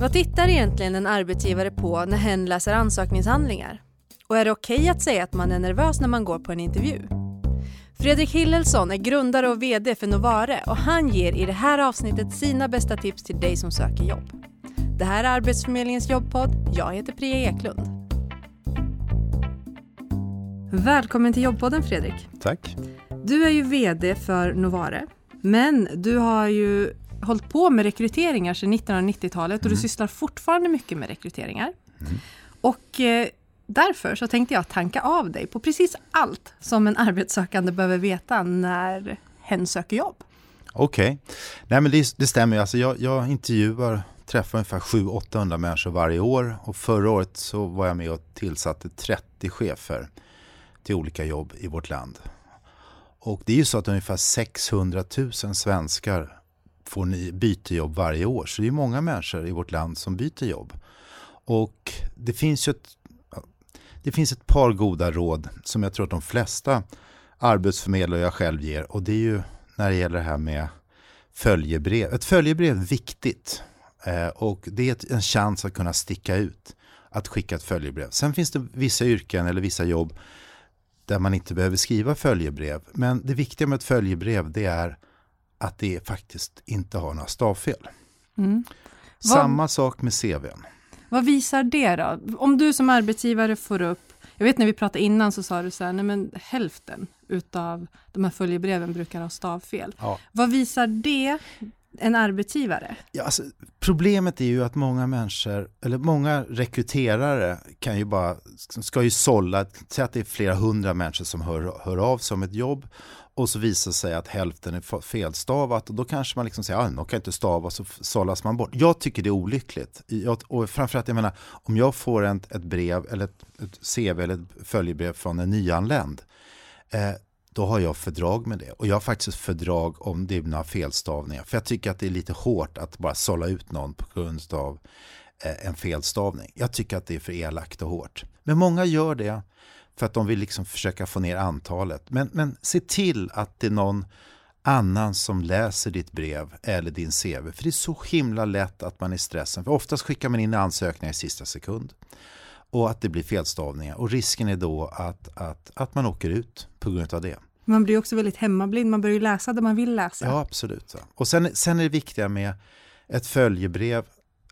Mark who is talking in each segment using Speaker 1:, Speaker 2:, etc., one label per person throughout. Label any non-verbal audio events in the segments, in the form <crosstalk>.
Speaker 1: Vad tittar egentligen en arbetsgivare på när hen läser ansökningshandlingar? Och är det okej okay att säga att man är nervös när man går på en intervju? Fredrik Hillelsson är grundare och VD för Novare och han ger i det här avsnittet sina bästa tips till dig som söker jobb. Det här är Arbetsförmedlingens jobbpodd. Jag heter Priya Eklund. Välkommen till jobbpodden Fredrik.
Speaker 2: Tack.
Speaker 1: Du är ju VD för Novare, men du har ju hållit på med rekryteringar sedan 1990-talet och mm. du sysslar fortfarande mycket med rekryteringar. Mm. Och eh, därför så tänkte jag tanka av dig på precis allt som en arbetssökande behöver veta när hen söker jobb.
Speaker 2: Okej, okay. nej men det, det stämmer. Alltså jag, jag intervjuar, träffar ungefär 700-800 människor varje år och förra året så var jag med och tillsatte 30 chefer till olika jobb i vårt land. Och det är ju så att ungefär 600 000 svenskar får ni byter jobb varje år. Så det är många människor i vårt land som byter jobb. Och det finns ju ett, det finns ett par goda råd som jag tror att de flesta arbetsförmedlare och jag själv ger. Och det är ju när det gäller det här med följebrev. Ett följebrev är viktigt. Eh, och det är en chans att kunna sticka ut. Att skicka ett följebrev. Sen finns det vissa yrken eller vissa jobb där man inte behöver skriva följebrev. Men det viktiga med ett följebrev det är att det faktiskt inte har några stavfel. Mm. Samma vad, sak med CVn.
Speaker 1: Vad visar det då? Om du som arbetsgivare får upp, jag vet när vi pratade innan så sa du så här, nej men hälften utav de här följebreven brukar ha stavfel. Ja. Vad visar det en arbetsgivare?
Speaker 2: Ja, alltså, problemet är ju att många människor, eller många rekryterare kan ju bara, ska ju sålla, säg att det är flera hundra människor som hör, hör av sig om ett jobb och så visar sig att hälften är felstavat och då kanske man liksom säger att ah, de kan inte stava så sållas man bort. Jag tycker det är olyckligt. Jag, och framförallt, jag menar, om jag får ett, ett brev eller ett, ett CV eller ett följebrev från en nyanländ eh, då har jag fördrag med det. Och jag har faktiskt fördrag om det är några felstavningar. För jag tycker att det är lite hårt att bara sålla ut någon på grund av eh, en felstavning. Jag tycker att det är för elakt och hårt. Men många gör det för att de vill liksom försöka få ner antalet. Men, men se till att det är någon annan som läser ditt brev eller din CV. För det är så himla lätt att man är stressen. För oftast skickar man in ansökningar i sista sekund. Och att det blir felstavningar. Och risken är då att, att, att man åker ut på grund av det.
Speaker 1: Man blir också väldigt hemmablind. Man börjar läsa det man vill läsa.
Speaker 2: Ja, absolut. Och sen, sen är det viktiga med ett följebrev,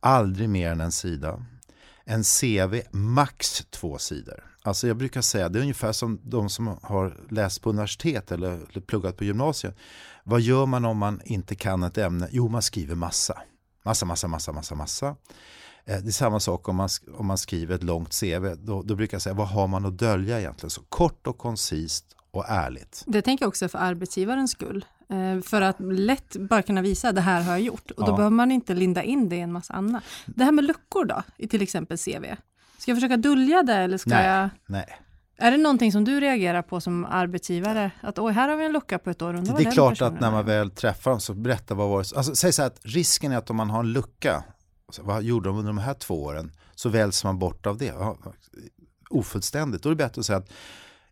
Speaker 2: aldrig mer än en sida. En CV, max två sidor. Alltså jag brukar säga, det är ungefär som de som har läst på universitet eller, eller pluggat på gymnasiet. Vad gör man om man inte kan ett ämne? Jo, man skriver massa. Massa, massa, massa, massa, massa. Eh, det är samma sak om man, om man skriver ett långt CV. Då, då brukar jag säga, vad har man att dölja egentligen? Så kort och koncist och ärligt.
Speaker 1: Det tänker jag också för arbetsgivarens skull. Eh, för att lätt bara kunna visa, det här har jag gjort. Och då ja. behöver man inte linda in det i en massa annat. Det här med luckor då, i till exempel CV. Ska jag försöka dölja det eller ska
Speaker 2: nej,
Speaker 1: jag...
Speaker 2: Nej.
Speaker 1: Är det någonting som du reagerar på som arbetsgivare? Att oj, här har vi en lucka på ett år.
Speaker 2: Det, det är klart att när man väl träffar dem så berättar vad var det alltså, Säg så här att risken är att om man har en lucka, vad gjorde de under de här två åren? Så väljs man bort av det. Ofullständigt. Då är det bättre att säga att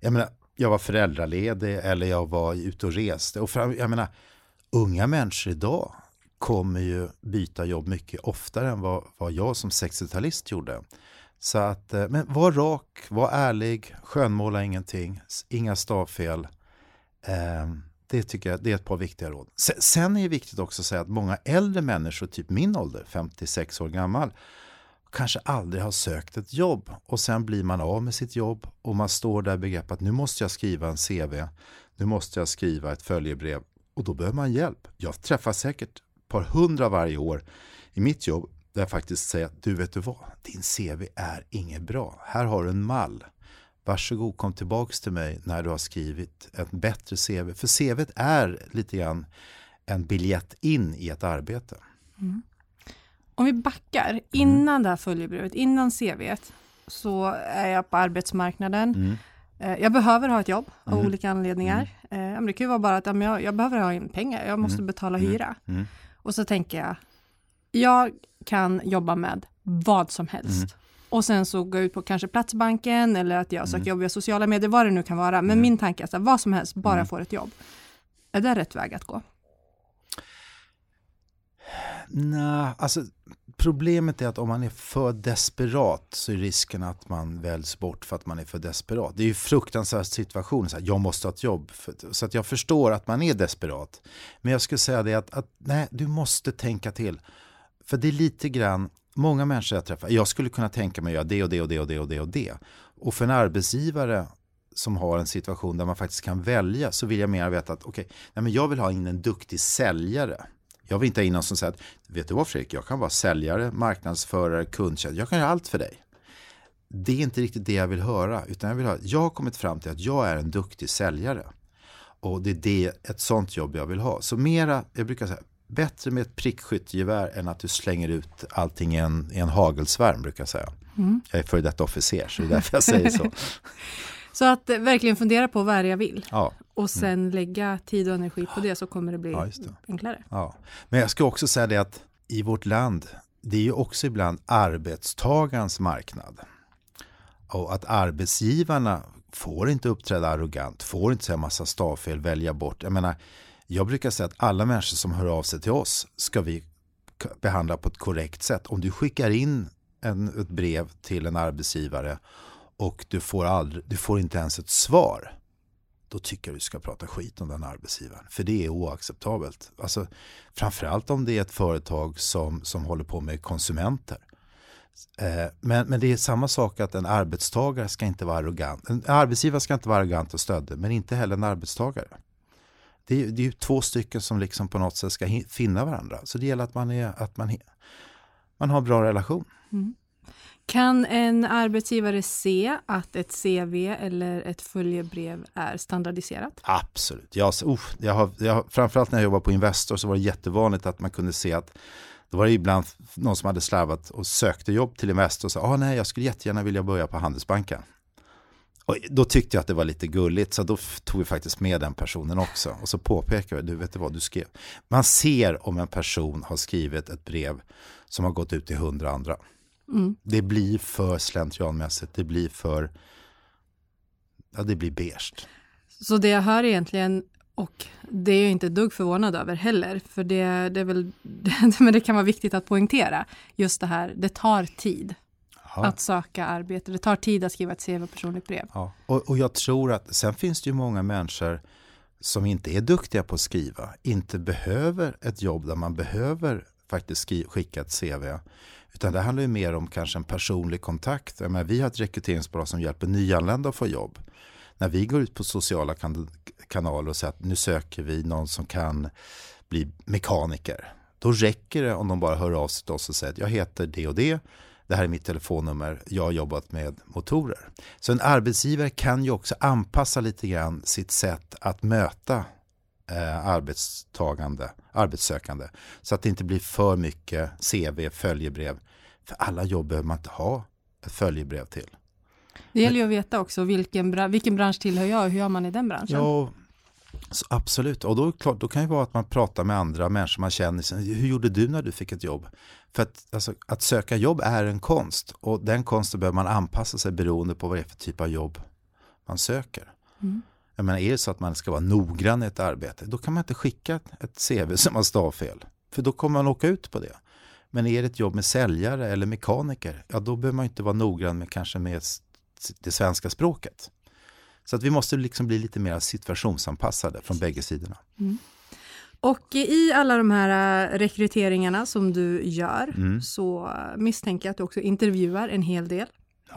Speaker 2: jag, menar, jag var föräldraledig eller jag var ute och reste. Och för, jag menar, unga människor idag kommer ju byta jobb mycket oftare än vad, vad jag som 60-talist gjorde. Så att, eh, men var rak, var ärlig, skönmåla ingenting, inga stavfel. Ehm, det tycker jag det är ett par viktiga råd. Sen är det viktigt också att säga att många äldre människor, typ min ålder, 56 år gammal, kanske aldrig har sökt ett jobb och sen blir man av med sitt jobb och man står där i begrepp att nu måste jag skriva en CV, nu måste jag skriva ett följebrev och då behöver man hjälp. Jag träffar säkert ett par hundra varje år i mitt jobb där jag faktiskt säger att du vet du vad, din CV är inget bra. Här har du en mall. Varsågod kom tillbaks till mig när du har skrivit ett bättre CV. För CV är lite grann en biljett in i ett arbete. Mm.
Speaker 1: Om vi backar, mm. innan mm. det här följebrevet, innan CVet, så är jag på arbetsmarknaden. Mm. Eh, jag behöver ha ett jobb av mm. olika anledningar. Mm. Eh, det kan ju vara bara att jag, jag behöver ha in pengar, jag måste mm. betala hyra. Och så tänker jag, jag kan jobba med vad som helst. Mm. Och sen så gå ut på kanske Platsbanken eller att jag söker mm. jobb via sociala medier, vad det nu kan vara. Men mm. min tanke är att vad som helst, bara mm. får ett jobb. Är det rätt väg att gå?
Speaker 2: Nej, alltså Problemet är att om man är för desperat så är risken att man väljs bort för att man är för desperat. Det är ju fruktansvärd situation, så här, jag måste ha ett jobb. Så att jag förstår att man är desperat. Men jag skulle säga det att, att nej, du måste tänka till. För det är lite grann, många människor jag träffar, jag skulle kunna tänka mig att göra det och det och det och det och det och det. Och för en arbetsgivare som har en situation där man faktiskt kan välja så vill jag mer veta att okej, okay, jag vill ha in en duktig säljare. Jag vill inte ha in någon som säger att vet du vad Fredrik, jag kan vara säljare, marknadsförare, kundtjänst, jag kan göra allt för dig. Det är inte riktigt det jag vill höra, utan jag vill höra, jag har kommit fram till att jag är en duktig säljare. Och det är det, ett sånt jobb jag vill ha. Så mera, jag brukar säga, bättre med ett prickskyttegevär än att du slänger ut allting i en, i en hagelsvärm brukar jag säga. Mm. Jag är före detta officer så det är därför jag säger så. <laughs>
Speaker 1: så att eh, verkligen fundera på vad är jag vill ja. och mm. sen mm. lägga tid och energi på det så kommer det bli ja, det. enklare.
Speaker 2: Ja. Men jag ska också säga det att i vårt land, det är ju också ibland arbetstagarens marknad. Och att arbetsgivarna får inte uppträda arrogant, får inte säga massa stavfel, välja bort. Jag menar, jag brukar säga att alla människor som hör av sig till oss ska vi behandla på ett korrekt sätt. Om du skickar in en, ett brev till en arbetsgivare och du får, aldrig, du får inte ens ett svar. Då tycker jag du ska prata skit om den arbetsgivaren. För det är oacceptabelt. Alltså, framförallt om det är ett företag som, som håller på med konsumenter. Eh, men, men det är samma sak att en arbetstagare ska inte vara arrogant. En arbetsgivare ska inte vara arrogant och stöddig, men inte heller en arbetstagare. Det är, det är ju två stycken som liksom på något sätt ska finna varandra. Så det gäller att man, är, att man, man har en bra relation. Mm.
Speaker 1: Kan en arbetsgivare se att ett CV eller ett följebrev är standardiserat?
Speaker 2: Absolut. Jag, uh, jag har, jag framförallt när jag jobbade på Investor så var det jättevanligt att man kunde se att då var det ibland någon som hade slarvat och sökte jobb till Investor och sa ah, nej, jag skulle jättegärna vilja börja på Handelsbanken. Och då tyckte jag att det var lite gulligt så då tog vi faktiskt med den personen också. Och så påpekade vi, du vet vad du skrev. Man ser om en person har skrivit ett brev som har gått ut till hundra andra. Mm. Det blir för slentrianmässigt, det blir för, ja det blir beige.
Speaker 1: Så det jag hör egentligen, och det är jag inte ett dugg förvånad över heller, för det, det är väl, <laughs> men det kan vara viktigt att poängtera, just det här, det tar tid. Ja. att söka arbete. Det tar tid att skriva ett CV och personligt brev.
Speaker 2: Ja. Och, och jag tror att sen finns det ju många människor som inte är duktiga på att skriva, inte behöver ett jobb där man behöver faktiskt skicka ett CV. Utan det handlar ju mer om kanske en personlig kontakt. menar, vi har ett rekryteringsbolag som hjälper nyanlända att få jobb. När vi går ut på sociala kan kanaler och säger att nu söker vi någon som kan bli mekaniker. Då räcker det om de bara hör av sig till oss och säger att jag heter det och det det här är mitt telefonnummer, jag har jobbat med motorer. Så en arbetsgivare kan ju också anpassa lite grann sitt sätt att möta eh, arbetstagande, arbetssökande. Så att det inte blir för mycket CV, följebrev. För alla jobb behöver man inte ha ett följebrev till.
Speaker 1: Det gäller ju att veta också vilken, vilken bransch tillhör jag och hur gör man i den branschen?
Speaker 2: Ja, så absolut, och då, klart, då kan det vara att man pratar med andra människor man känner. Hur gjorde du när du fick ett jobb? För att, alltså, att söka jobb är en konst och den konsten behöver man anpassa sig beroende på vad det är för typ av jobb man söker. Mm. Jag menar, är det så att man ska vara noggrann i ett arbete, då kan man inte skicka ett CV som har stavfel. För då kommer man åka ut på det. Men är det ett jobb med säljare eller mekaniker, ja då behöver man inte vara noggrann med kanske med det svenska språket. Så att vi måste liksom bli lite mer situationsanpassade från bägge sidorna. Mm.
Speaker 1: Och i alla de här äh, rekryteringarna som du gör mm. så misstänker jag att du också intervjuar en hel del.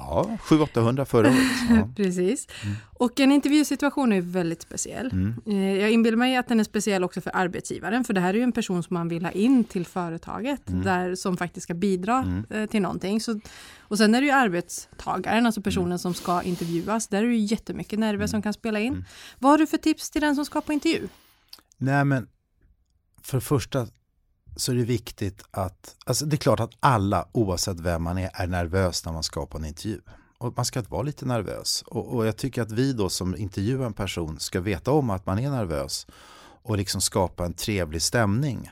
Speaker 2: Ja, 700-800 förra året. <laughs> Ja.
Speaker 1: Precis. Mm. Och en intervjusituation är väldigt speciell. Mm. Eh, jag inbillar mig att den är speciell också för arbetsgivaren, för det här är ju en person som man vill ha in till företaget, mm. där, som faktiskt ska bidra mm. Eh, till någonting. Så, och sen är det ju arbetstagaren, alltså personen mm. som ska intervjuas, där är det ju jättemycket nerver mm. som kan spela in. Vad har du för tips till den som ska på intervju?
Speaker 2: Nej men, för det första så är det viktigt att, alltså det är klart att alla oavsett vem man är är nervös när man ska på en intervju. Och man ska vara lite nervös. Och, och, jag tycker att vi då som intervjuar en person ska veta om att man är nervös och liksom skapa en trevlig stämning.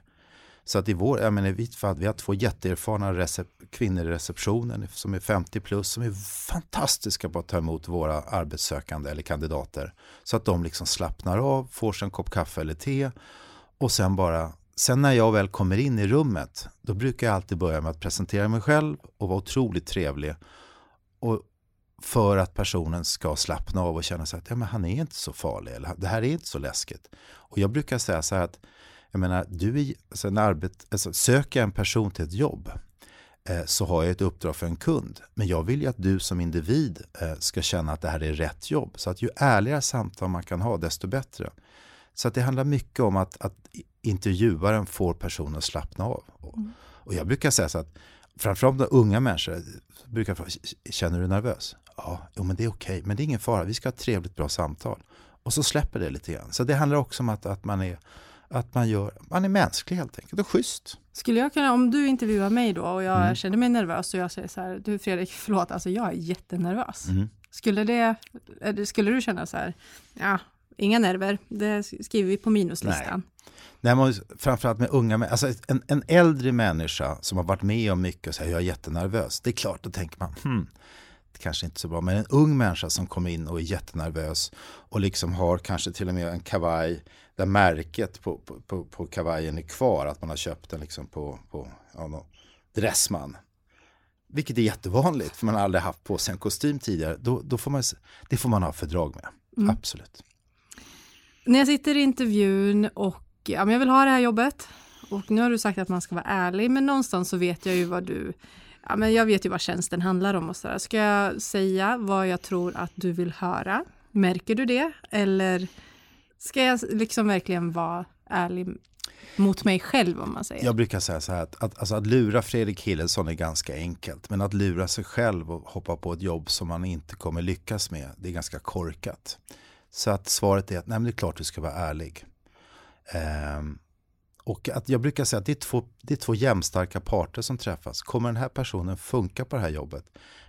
Speaker 2: Så att i vår, jag menar, i mitt fall, vi har två jätteerfarna kvinnor i receptionen som är 50 plus som är fantastiska på att ta emot våra arbetssökande eller kandidater. Så att de liksom slappnar av, får sig en kopp kaffe eller te och sen bara sen när jag väl kommer in i rummet, då brukar jag alltid börja med att presentera mig själv och vara otroligt trevlig. Och för att personen ska slappna av och känna sig att ja, men han är inte så farlig, eller det här är inte så läskigt. Och jag brukar säga så här att, jag menar, du är, alltså, en arbet, alltså, söker jag en person till ett jobb, eh, så har jag ett uppdrag för en kund. Men jag vill ju att du som individ eh, ska känna att det här är rätt jobb. Så att ju ärligare samtal man kan ha, desto bättre. Så att det handlar mycket om att, att intervjuaren får personen att slappna av. Mm. Och jag brukar säga så att framförallt unga människor brukar fråga, känner du nervös? Ja, jo, men det är okej, okay. men det är ingen fara, vi ska ha ett trevligt bra samtal. Och så släpper det lite grann. Så det handlar också om att, att man är att man, gör, man är mänsklig helt enkelt och schysst.
Speaker 1: Skulle jag kunna, om du intervjuar mig då och jag mm. känner mig nervös och jag säger så här, du Fredrik, förlåt, alltså jag är jättenervös. Mm. Skulle, det, skulle du känna så här, ja, inga nerver, det skriver vi på minuslistan.
Speaker 2: Nej. Nej, framförallt med unga alltså en, en äldre människa som har varit med om mycket och säger jag är jättenervös. Det är klart, då tänker man, hmm, det kanske inte är så bra. Men en ung människa som kommer in och är jättenervös och liksom har kanske till och med en kavaj där märket på, på, på, på kavajen är kvar. Att man har köpt den liksom på, på ja, Dressman. Vilket är jättevanligt för man har aldrig haft på sig en kostym tidigare. Då, då får man, det får man ha fördrag med. Mm. Absolut.
Speaker 1: När jag sitter i intervjun och ja, men jag vill ha det här jobbet och nu har du sagt att man ska vara ärlig men någonstans så vet jag ju vad du ja, men jag vet ju vad tjänsten handlar om och så där. Ska jag säga vad jag tror att du vill höra? Märker du det? Eller ska jag liksom verkligen vara ärlig mot mig själv om man säger?
Speaker 2: Jag brukar säga så här att, att, alltså att lura Fredrik Hillesson är ganska enkelt. Men att lura sig själv och hoppa på ett jobb som man inte kommer lyckas med, det är ganska korkat. Så att svaret är att nej, men det är klart du ska vara ärlig. Um, och att jag brukar säga att det är, två, det är två jämnstarka parter som träffas. Kommer den här personen funka på det här jobbet?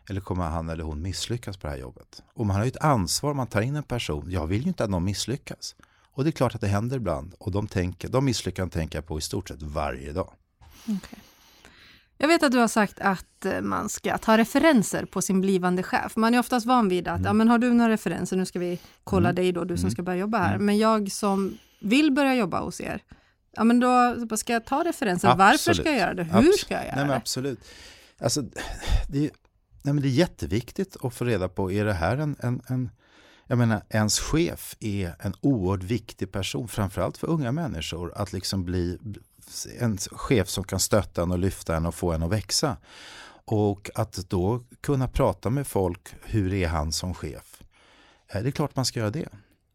Speaker 2: Eller kommer han eller hon misslyckas på det här jobbet? Och man har ju ett ansvar om man tar in en person. Jag vill ju inte att någon misslyckas. Och det är klart att det händer ibland. Och de, tänker, de misslyckan tänker jag på i stort sett varje dag.
Speaker 1: Okay. Jag vet att du har sagt att eh, man ska ta referenser på sin blivande chef. Man är oftast van vid att, mm. ja men har du några referenser, nu ska vi kolla mm. dig då, du som mm. ska börja jobba här. Mm. Men jag som vill börja jobba hos er, ja men då ska jag ta referenser. Absolut. Varför ska jag göra det? Hur absolut. ska jag göra
Speaker 2: nej, men absolut. Alltså, det, är, nej, men det är jätteviktigt att få reda på, är det här en, en, en jag menar, ens chef är en oerhört viktig person, framförallt för unga människor, att liksom bli en chef som kan stötta en och lyfta en och få en att växa. Och att då kunna prata med folk, hur är han som chef? Eh, det är klart man ska göra det.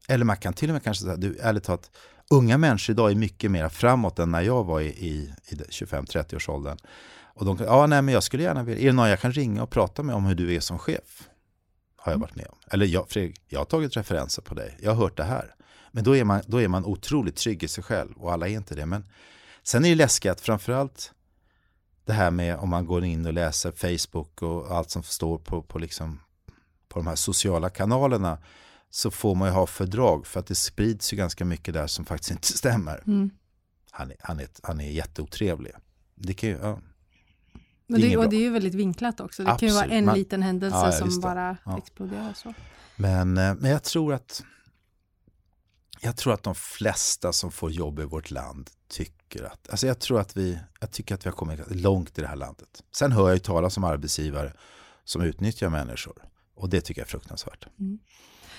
Speaker 2: Eller man kan till och med kanske säga, du, ärligt talat, unga människor idag är mycket mer framåt än när jag var i, i, i 25-30 års åldern. Och de ja nej men jag skulle gärna vilja, är det någon jag kan ringa och prata med om hur du är som chef? Har jag varit med om. Eller jag, Fredrik, jag har tagit referenser på dig, jag har hört det här. Men då är, man, då är man otroligt trygg i sig själv och alla är inte det. Men sen är det läskigt, framförallt det här med om man går in och läser Facebook och allt som står på, på, liksom, på de här sociala kanalerna så får man ju ha fördrag för att det sprids ju ganska mycket där som faktiskt inte <laughs> stämmer. Mm. Han, är, han, är, han är jätteotrevlig. Det kan ju, ja.
Speaker 1: Men det, och det är ju väldigt vinklat också. Det Absolut. kan ju vara en Man, liten händelse ja, som bara ja. exploderar så.
Speaker 2: Men, eh, men jag tror att jag tror att de flesta som får jobb i vårt land tycker att, alltså jag tror att vi, jag tycker att vi har kommit långt i det här landet. Sen hör jag ju talas om arbetsgivare som utnyttjar människor och det tycker jag är fruktansvärt. Mm.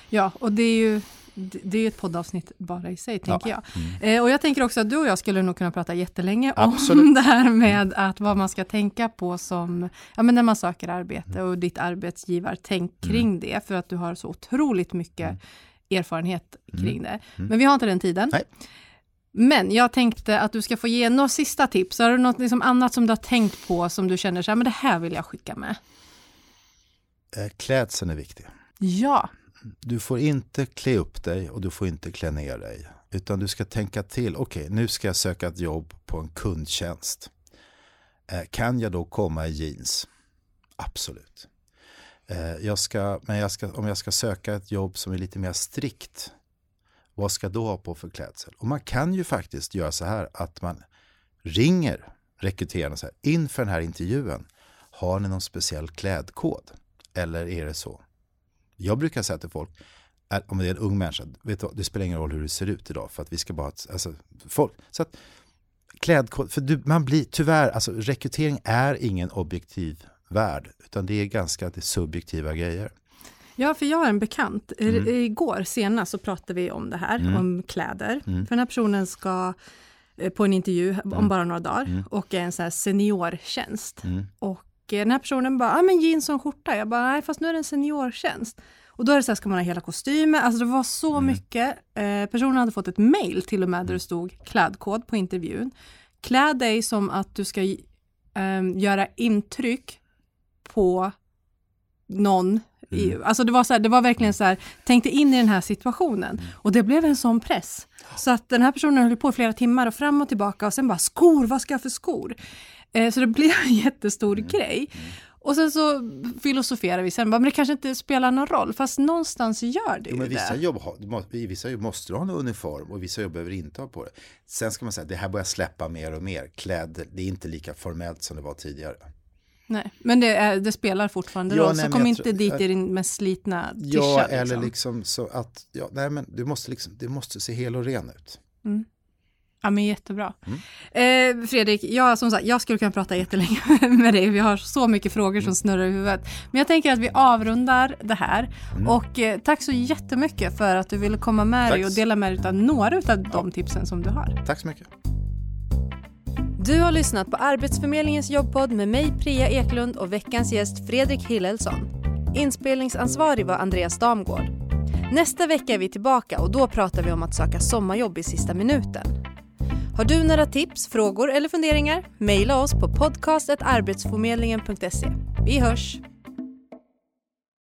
Speaker 1: Ja, och det är ju det är ett poddavsnitt bara i sig, tänker ja. jag. Mm. Eh, och jag tänker också att du och jag skulle nog kunna prata jättelänge Absolut. om <laughs> det här med att vad man ska tänka på som, ja men när man söker arbete och ditt arbetsgivartänk mm. kring mm. det, för att du har så otroligt mycket mm. Erfarenhet kring det. Mm. Men vi har inte den tiden. Nej. Men jag tänkte att du ska få ge några sista tips. Har du något liksom annat som du har tänkt på som du känner så här, men det här vill jag skicka med?
Speaker 2: Eh, klädseln är viktig.
Speaker 1: Ja,
Speaker 2: du får inte klä upp dig och du får inte klä ner dig. Utan du ska tänka till, okej okay, nu ska jag söka ett jobb på en kundtjänst. Eh, kan jag då komma i jeans? Absolut. Eh, jag ska, men jag ska, om jag ska söka ett jobb som är lite mer strikt, vad ska då ha på för klädsel? Och man kan ju faktiskt göra så här att man ringer rekryterarna så här, inför den här intervjun, har ni någon speciell klädkod? Eller är det så? Jag brukar säga till folk, om det är en ung människa, vet du, det spelar ingen roll hur du ser ut idag för att vi ska bara, alltså, folk, så att klädkod, för du, man blir tyvärr, alltså rekrytering är ingen objektiv värld, utan det är ganska det är subjektiva grejer.
Speaker 1: Ja, för jag har en bekant. Mm. Igår senast så pratade vi om det här, mm. om kläder. Mm. För den här personen ska eh, på en intervju om mm. bara några dagar mm. och är en sån här seniortjänst. Mm. Och eh, den här personen bara, ja ah, men jeans och skjorta. Jag bara, nej fast nu är det en seniortjänst. Och då är det så här, ska man ha hela kostymen? Alltså det var så mycket. Eh, personen hade fått ett mail till och med där det stod klädkod på intervjun. Klä dig som att du ska eh, göra intryck på någon Mm. Alltså det var, så här, det var verkligen så här, tänkte in i den här situationen. Mm. Och det blev en sån press. Så att den här personen höll på i flera timmar och fram och tillbaka och sen bara skor, vad ska jag för skor? Eh, så det <laughs> blev en jättestor mm. grej. Mm. Och sen så filosoferar vi sen, men det kanske inte spelar någon roll, fast någonstans gör det jo,
Speaker 2: men vissa
Speaker 1: det.
Speaker 2: Jobb, I vissa jobb måste du ha en uniform och vissa jobb behöver inte ha på det. Sen ska man säga, det här börjar släppa mer och mer. Kläder, det är inte lika formellt som det var tidigare.
Speaker 1: Nej, men det, är, det spelar fortfarande ja, roll, så kom inte tror, dit i din mest slitna
Speaker 2: tisha. Ja, eller liksom. liksom så att, ja, nej men du måste liksom, du måste se hel och ren ut.
Speaker 1: Mm. Ja men jättebra. Mm. Eh, Fredrik, jag, som sagt, jag skulle kunna prata jättelänge <laughs> med dig. Vi har så mycket frågor som mm. snurrar i huvudet. Men jag tänker att vi avrundar det här. Mm. Och eh, tack så jättemycket för att du ville komma med tack. dig och dela med dig av några av de ja. tipsen som du har.
Speaker 2: Tack så mycket.
Speaker 1: Du har lyssnat på Arbetsförmedlingens jobbpodd med mig Priya Eklund och veckans gäst Fredrik Hillelsson. Inspelningsansvarig var Andreas Damgård. Nästa vecka är vi tillbaka och då pratar vi om att söka sommarjobb i sista minuten. Har du några tips, frågor eller funderingar? Maila oss på podcastetarbetsförmedlingen.se. Vi hörs!